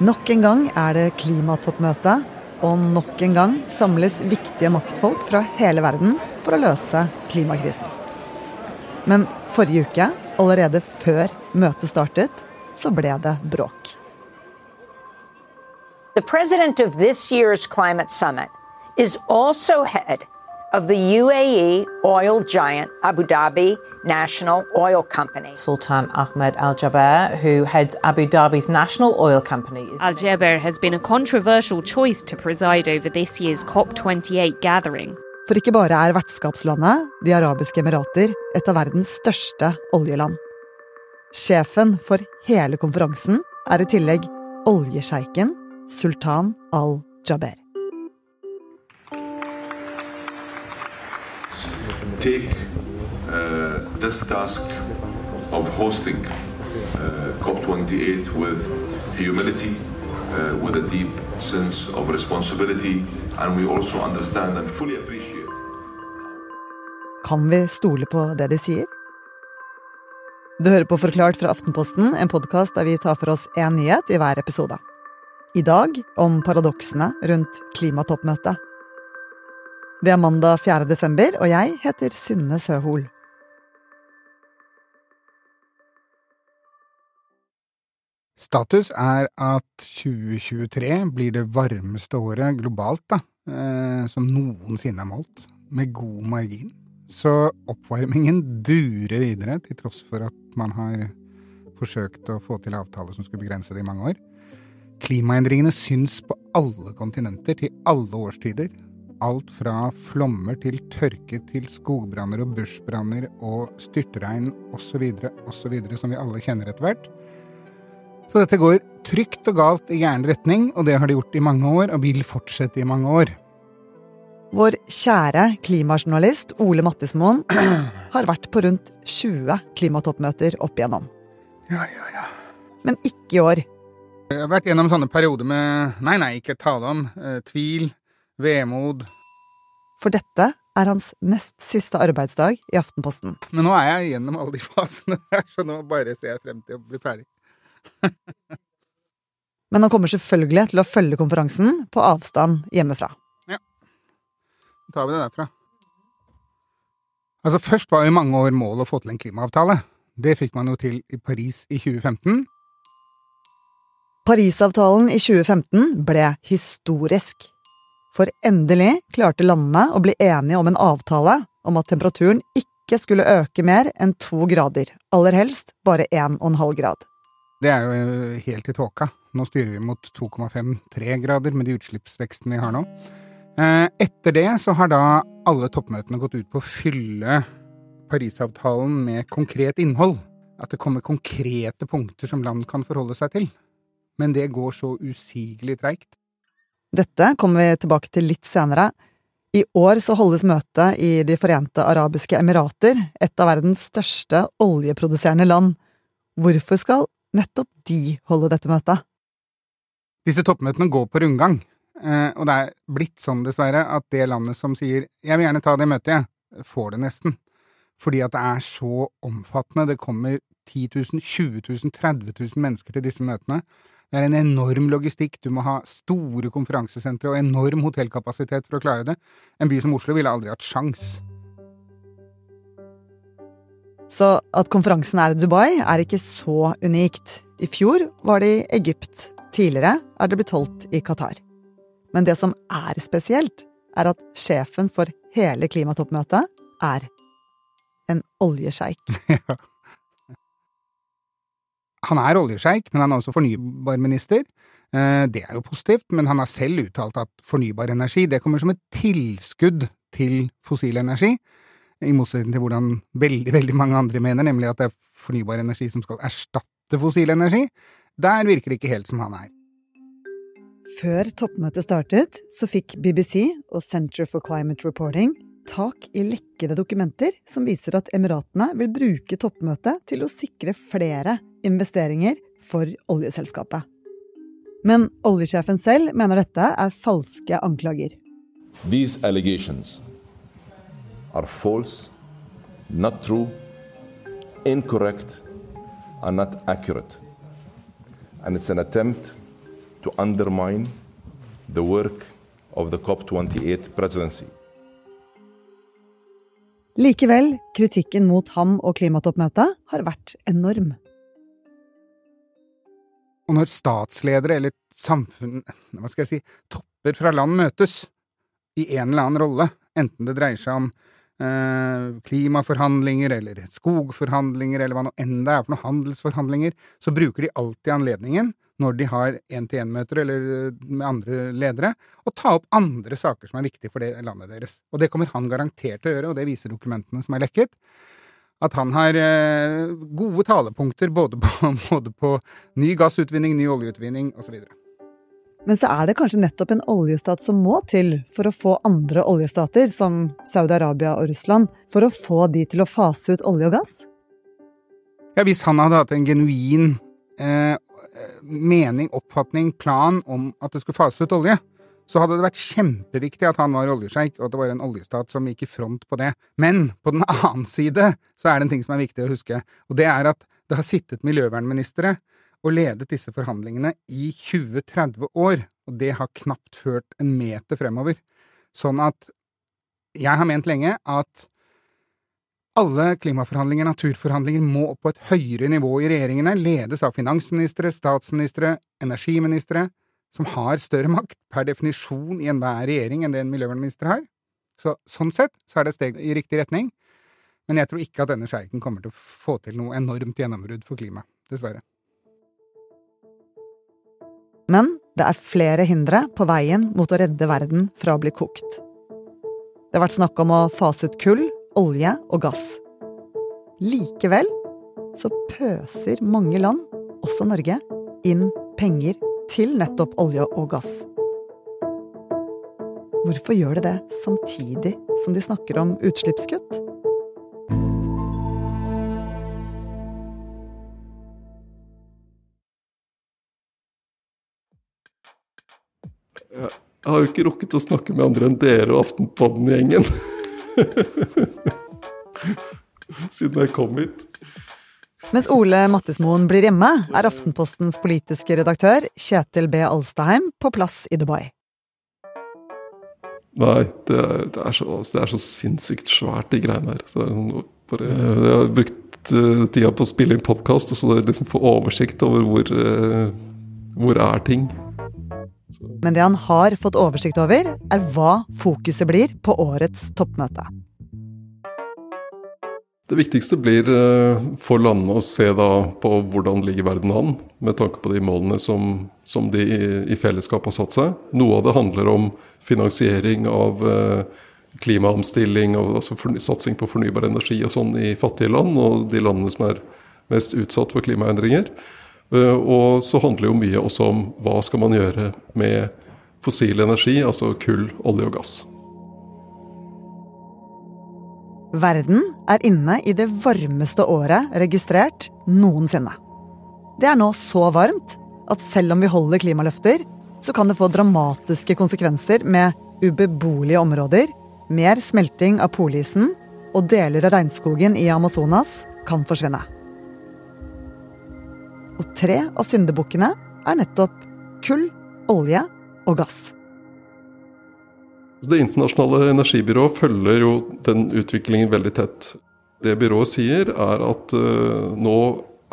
Nok en gang er det klimatoppmøte, og nok en gang samles viktige maktfolk fra hele verden for å løse klimakrisen. Men forrige uke, allerede før møtet startet, så ble det bråk. The president of this year's climate summit is also head of the UAE oil giant Abu Dhabi National Oil Company. Sultan Ahmed Al Jaber, who heads Abu Dhabi's national oil company. Al Jaber has been a controversial choice to preside over this year's COP28 gathering. For ikke bare er vertskapslandet, De arabiske emirater, et av verdens største oljeland. Sjefen for hele konferansen er i tillegg oljesjeiken sultan al-Jaber. Take uh, this task of hosting uh, COP28 with humility, uh, with a deep sense of responsibility, and we also understand and fully appreciate. Kan vi stole på det de sier? Du hører på Forklart fra Aftenposten, en podkast der vi tar for oss én nyhet i hver episode. I dag om paradoksene rundt klimatoppmøtet. Det er mandag 4. desember, og jeg heter Synne Søhol. Status er at 2023 blir det varmeste året globalt da, eh, som noensinne er målt, med god margin. Så oppvarmingen durer videre, til tross for at man har forsøkt å få til avtaler som skulle begrense det i mange år. Klimaendringene syns på alle kontinenter, til alle årstider. Alt fra flommer til tørke til skogbranner og bushbranner og styrtregn osv. osv. som vi alle kjenner etter hvert. Så dette går trygt og galt i gæren retning, og det har det gjort i mange år, og vil fortsette i mange år. Vår kjære klimajournalist Ole Mattismoen har vært på rundt 20 klimatoppmøter opp igjennom. Ja, ja, ja. Men ikke i år. Jeg har vært gjennom sånne perioder med nei, nei, ikke tale om, eh, tvil, vemod. For dette er hans nest siste arbeidsdag i Aftenposten. Men nå er jeg gjennom alle de fasene der, så nå bare ser jeg frem til å bli ferdig. Men han kommer selvfølgelig til å følge konferansen på avstand hjemmefra. Ja. Da tar vi det derfra. Altså, først var jo mange år målet å få til en klimaavtale. Det fikk man jo til i Paris i 2015. Parisavtalen i 2015 ble historisk. For endelig klarte landene å bli enige om en avtale om at temperaturen ikke skulle øke mer enn to grader, aller helst bare 1,5 grad. Det er jo helt i tåka. Nå styrer vi mot 2,5-3 grader med de utslippsvekstene vi har nå. Eh, Etter det så har da alle toppmøtene gått ut på å fylle Parisavtalen med konkret innhold. At det kommer konkrete punkter som land kan forholde seg til. Men det går så usigelig treigt. Dette kommer vi tilbake til litt senere. I år så holdes møtet i De forente arabiske emirater, et av verdens største oljeproduserende land. Hvorfor skal nettopp de holde dette møtet? Disse toppmøtene går på rundgang. Eh, og det er blitt sånn, dessverre, at det landet som sier 'jeg vil gjerne ta det møtet', får det nesten. Fordi at det er så omfattende. Det kommer 10 000, 20 000, 30 000 mennesker til disse møtene. Det er en enorm logistikk. Du må ha store konferansesentre og enorm hotellkapasitet for å klare det. En by som Oslo ville aldri hatt sjans. Så at konferansen er i Dubai, er ikke så unikt. I fjor var det i Egypt. Tidligere er det blitt holdt i Qatar. Men det som er spesielt, er at sjefen for hele klimatoppmøtet er en oljesjeik. Han er oljesjeik, men han er også fornybarminister. Eh, Det er jo positivt, men han har selv uttalt at fornybar energi det kommer som et tilskudd til fossil energi, i motsetning til hvordan veldig, veldig mange andre mener, nemlig at det er fornybar energi som skal erstatte fossil energi. Der virker det ikke helt som han er. Før toppmøtet startet, så fikk BBC og Center for Climate Reporting tak i lekkede dokumenter som viser at Emiratene vil bruke toppmøtet til å sikre flere investeringer for oljeselskapet. Men oljesjefen selv mener dette er falske anklager. These allegations are false, not true, incorrect, and not accurate. and it's an attempt to undermine the work of the COP28 presidency. Likevel, kritikken mot ham og klimatoppmøtet har vært enorm. Og når statsledere eller samfunn, hva skal jeg si, topper fra land møtes i en eller annen rolle, enten det dreier seg om eh, klimaforhandlinger eller skogforhandlinger eller hva nå enn det er for noen handelsforhandlinger, så bruker de alltid anledningen når de har én-til-én-møter eller eh, med andre ledere, og ta opp andre saker som er viktige for det landet deres. Og det kommer han garantert til å gjøre, og det viser dokumentene som er lekket at han har eh, gode talepunkter både på, både på ny gassutvinning, ny oljeutvinning osv. Men så er det kanskje nettopp en oljestat som må til for å få andre oljestater, som Saudi-Arabia og Russland, for å få de til å fase ut olje og gass? Ja, hvis han hadde hatt en genuin eh, mening, oppfatning, plan om at det skulle fase ut olje, så hadde det vært kjempeviktig at han var oljesjeik, og at det var en oljestat som gikk i front på det. Men på den annen side så er det en ting som er viktig å huske, og det er at det har sittet miljøvernministre og ledet disse forhandlingene i 20-30 år, og det har knapt ført en meter fremover. Sånn at jeg har ment lenge at alle klimaforhandlinger, naturforhandlinger, må opp på et høyere nivå i regjeringene, ledes av finansministre, statsministre, energiministre, som har større makt per definisjon i enhver regjering enn det en miljøvernminister har. Så, sånn sett så er det et steg i riktig retning, men jeg tror ikke at denne sjeiken kommer til å få til noe enormt gjennombrudd for klimaet, dessverre. Men det er flere hindre på veien mot å redde verden fra å bli kokt. Det har vært snakk om å fase ut kull, olje og gass. Likevel så pøser mange land, også Norge, inn penger til nettopp olje og gass. Hvorfor gjør de det samtidig som de snakker om utslippskutt? Jeg har jo ikke rukket å snakke med andre enn dere og Aftenpodden-gjengen. Siden jeg kom hit. Mens Ole Mattismoen blir hjemme, er Aftenpostens politiske redaktør Kjetil B. Alstaheim på plass i Dubai. Nei, det er, det er, så, det er så, sinnssykt svært, de greiene her. Så sånn, bare, jeg har brukt uh, tida på å spille inn podkast, og så liksom få oversikt over hvor, uh, hvor er ting. Men det han har fått oversikt over, er hva fokuset blir på årets toppmøte. Det viktigste blir eh, for landene å se da på hvordan ligger verden an, med tanke på de målene som, som de i fellesskap har satt seg. Noe av det handler om finansiering av eh, klimaomstilling og altså satsing på fornybar energi og sånn i fattige land, og de landene som er mest utsatt for klimaendringer. Eh, og så handler jo mye også om hva skal man gjøre med fossil energi, altså kull, olje og gass. Verden er inne i det varmeste året registrert noensinne. Det er nå så varmt at selv om vi holder klimaløfter, så kan det få dramatiske konsekvenser med ubeboelige områder, mer smelting av polisen, og deler av regnskogen i Amazonas kan forsvinne. Og tre av syndebukkene er nettopp kull, olje og gass. Det internasjonale energibyrået følger jo den utviklingen veldig tett. Det byrået sier, er at uh, nå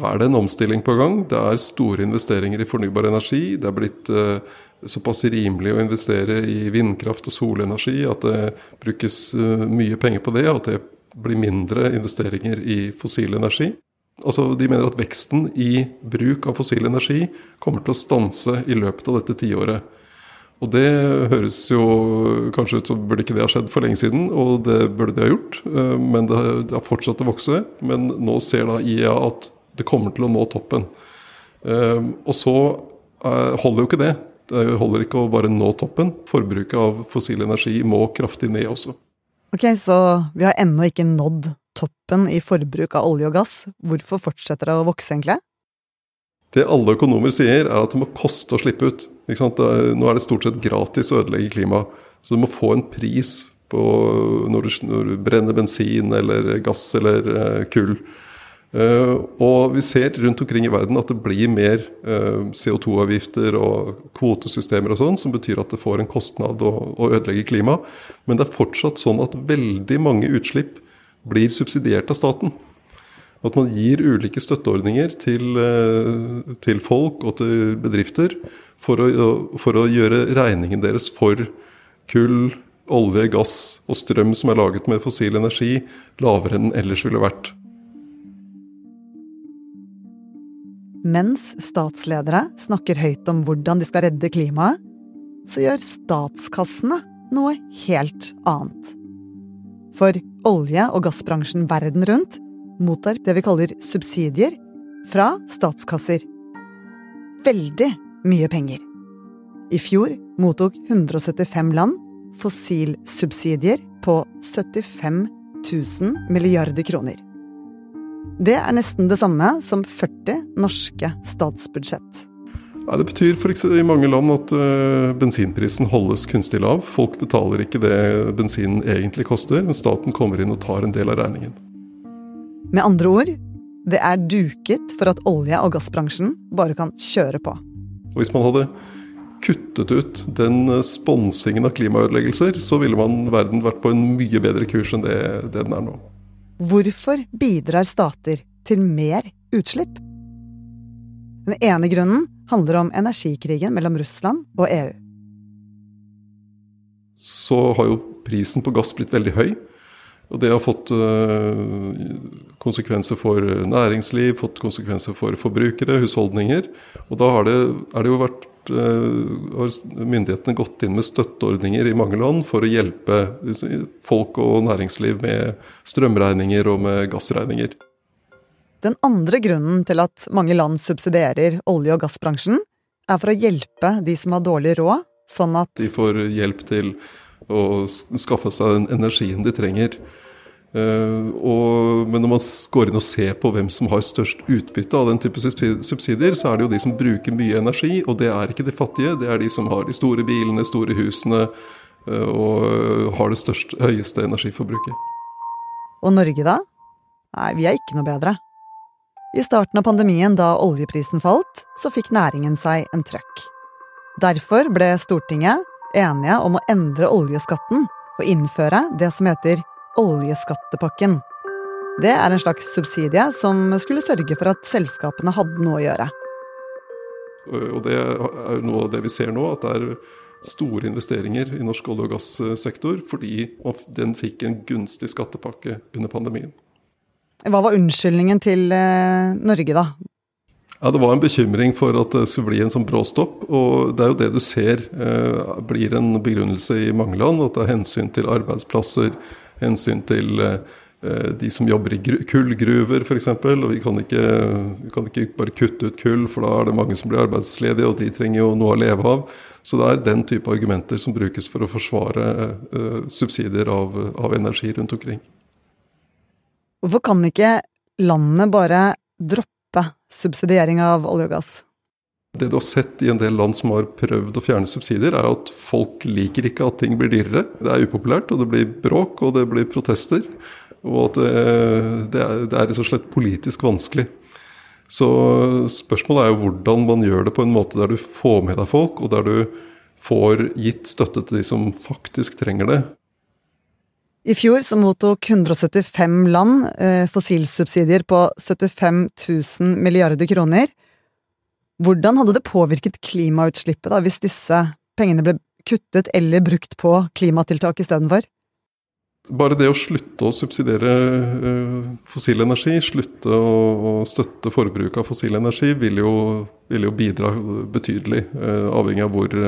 er det en omstilling på gang. Det er store investeringer i fornybar energi. Det er blitt uh, såpass rimelig å investere i vindkraft og solenergi at det brukes uh, mye penger på det, og at det blir mindre investeringer i fossil energi. Altså, De mener at veksten i bruk av fossil energi kommer til å stanse i løpet av dette tiåret. Og det høres jo kanskje ut som burde ikke det ha skjedd for lenge siden, og det burde det ha gjort. Eh, men det har fortsatt å vokse. Men nå ser da IEA at det kommer til å nå toppen. Eh, og så eh, holder jo ikke det. Det holder ikke å bare nå toppen. Forbruket av fossil energi må kraftig ned også. Ok, Så vi har ennå ikke nådd toppen i forbruk av olje og gass. Hvorfor fortsetter det å vokse, egentlig? Det alle økonomer sier, er at det må koste å slippe ut. Nå er det stort sett gratis å ødelegge klimaet. Så du må få en pris når du, når du brenner bensin eller gass eller uh, kull. Uh, og vi ser rundt omkring i verden at det blir mer uh, CO2-avgifter og kvotesystemer og sånn, som betyr at det får en kostnad å, ødelegge klimaet. Men det er fortsatt sånn at veldig mange utslipp blir subsidiert av staten. At man gir ulike støtteordninger til, uh, til folk og til bedrifter for å, for å gjøre regningen deres for kull, olje, gass og strøm som er laget med fossil energi, lavere enn den ellers ville vært. Mens statsledere snakker høyt om hvordan de skal redde klimaet, så gjør statskassene noe helt annet. For olje- og gassbransjen verden rundt mottar det vi kaller subsidier fra statskasser. Veldig mye penger. I fjor mottok 175 land fossilsubsidier på 75 000 milliarder kroner. Det er nesten det samme som 40 norske statsbudsjett. Ja, det betyr for eksempel, i mange land at uh, bensinprisen holdes kunstig lav. Folk betaler ikke det bensinen egentlig koster, men staten kommer inn og tar en del av regningen. Med andre ord, det er duket for at olje- og gassbransjen bare kan kjøre på. Og hvis man hadde kuttet ut den eh, sponsingen av klimaødeleggelser, så ville man, verden vært på en mye bedre kurs enn det, det den er nå. Hvorfor bidrar stater til mer utslipp? Den ene grunnen handler om energikrigen mellom Russland og EU. Så har jo prisen på gass blitt veldig høy. Og det har fått uh, konsekvenser for næringsliv, fått konsekvenser for forbrukere, husholdninger. Og da det, er det jo vært har myndighetene gått inn med støtteordninger i mange land for å hjelpe folk og næringsliv med strømregninger og med gassregninger. Den andre grunnen til at mange land subsidierer olje- og gassbransjen, er for å hjelpe de som har dårlig råd, sånn at De får hjelp til å skaffe seg den energien de trenger. Uh, og, men når man går inn og ser på hvem som har størst utbytte av den type subsidier, så er det jo de som bruker mye energi, og det er ikke de fattige. Det er de som har de store bilene, store husene uh, og har det største, høyeste energiforbruket. Og Norge, da? Nei, vi er ikke noe bedre. I starten av pandemien, da oljeprisen falt, så fikk næringen seg en trøkk. Derfor ble Stortinget enige om å endre oljeskatten og innføre det som heter oljeskattepakken. Det er en slags subsidie som skulle sørge for at selskapene hadde noe å gjøre. Og det er noe av det vi ser nå, at det er store investeringer i norsk olje- og gassektor fordi den fikk en gunstig skattepakke under pandemien. Hva var unnskyldningen til eh, Norge, da? Ja, Det var en bekymring for at det skulle bli en sånn bråstopp. Og det er jo det du ser eh, blir en begrunnelse i mange land. At det er hensyn til arbeidsplasser, hensyn til eh, de som jobber i kullgruver f.eks. Vi kan, vi kan ikke bare kutte ut kull, for da er det mange som blir arbeidsledige, og de trenger jo noe å leve av. Så det er den type argumenter som brukes for å forsvare uh, subsidier av, av, energi rundt omkring. Hvorfor kan ikke landet bare droppe subsidiering av olje og gass? Det du har sett i en del land som har prøvd å fjerne subsidier, er at folk liker ikke at ting blir dyrere. Det er upopulært, og det blir bråk, og det blir protester. Og at det, det, det er rett og slett politisk vanskelig. Så spørsmålet er jo hvordan man gjør det på en måte der du får med deg folk, og der du får gitt støtte til de som faktisk trenger det. I fjor så mottok 175 land eh, fossilsubsidier på 75 000 milliarder kroner. Hvordan hadde det påvirket klimautslippet da, hvis disse pengene ble kuttet eller brukt på klimatiltak istedenfor? Bare det å slutte å subsidiere uh, fossil energi, slutte å, støtte forbruket av fossil energi, vil jo, vil jo bidra betydelig. Uh, avhengig av hvor,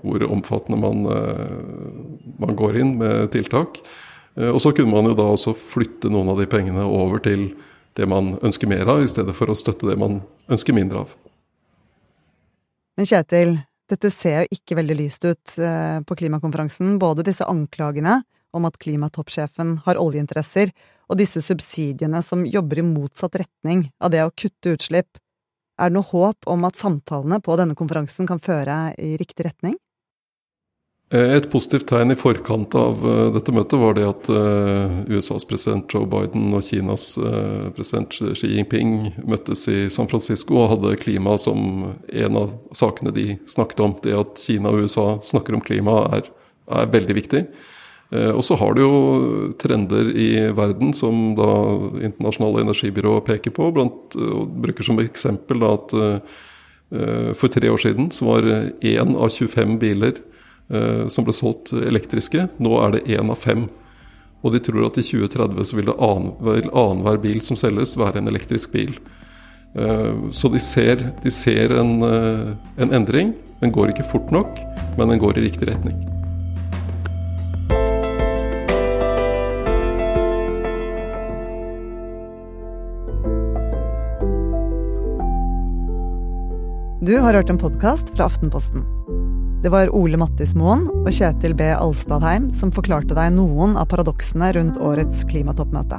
hvor omfattende man, man, går inn med tiltak. og så kunne man jo da også flytte noen av de pengene over til det man ønsker mer av, i stedet for å støtte det man ønsker mindre av. Men Kjetil, dette ser jo ikke veldig lyst ut eh, på klimakonferansen. Både disse anklagene om at klimatoppsjefen har oljeinteresser, og disse subsidiene som jobber i motsatt retning av det å kutte utslipp. Er det noe håp om at samtalene på denne konferansen kan føre i riktig retning? Et positivt tegn i forkant av dette møtet var det at USAs president Joe Biden og Kinas president Xi Jinping møttes i San Francisco og hadde klima som en av sakene de snakket om. Det at Kina og USA snakker om klima er, er veldig viktig. Eh, og så har du jo trender i verden som da Internasjonale energibyrå peker på. Blant, og bruker som eksempel da at for tre år siden så var én av 25 biler som ble solgt elektriske. Nå er det én av fem. Og de tror at i 2030 så vil annenhver bil som selges, være en elektrisk bil. Uh, så de ser, de ser en, en endring. Den går ikke fort nok, men den går i riktig retning. Du har hørt en podkast fra Aftenposten. Det var Ole Mattismoen og Kjetil B. Alstadheim som forklarte deg noen av paradoksene rundt årets klimatoppmøte.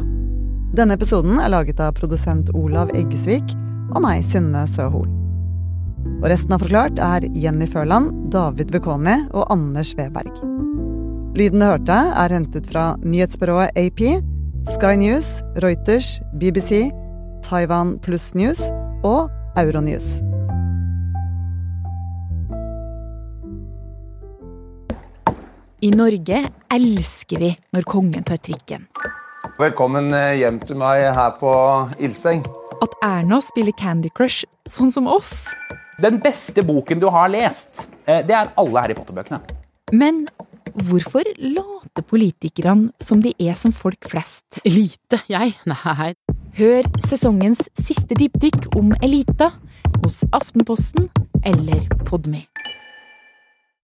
Denne episoden er laget av produsent Olav Eggesvik og meg, Synne Søhol. Og resten av Forklart er Jenny Førland, David Vekoni og Anders Weberg. Lyden du hørte, er hentet fra nyhetsbyrået AP, Sky News, Reuters, BBC, Taiwan Pluss News og Euronews. I Norge elsker vi når kongen tar trikken. Velkommen eh, hjem til meg her på Ildseng. At Erna spiller Candy Crush sånn som oss. Den beste boken du har lest, eh, det er alle Harry Potter-bøkene. Men hvorfor later politikerne som de er som folk flest? Elite? Jeg? Nei. Hør sesongens siste dypdykk om elita hos Aftenposten eller Podme.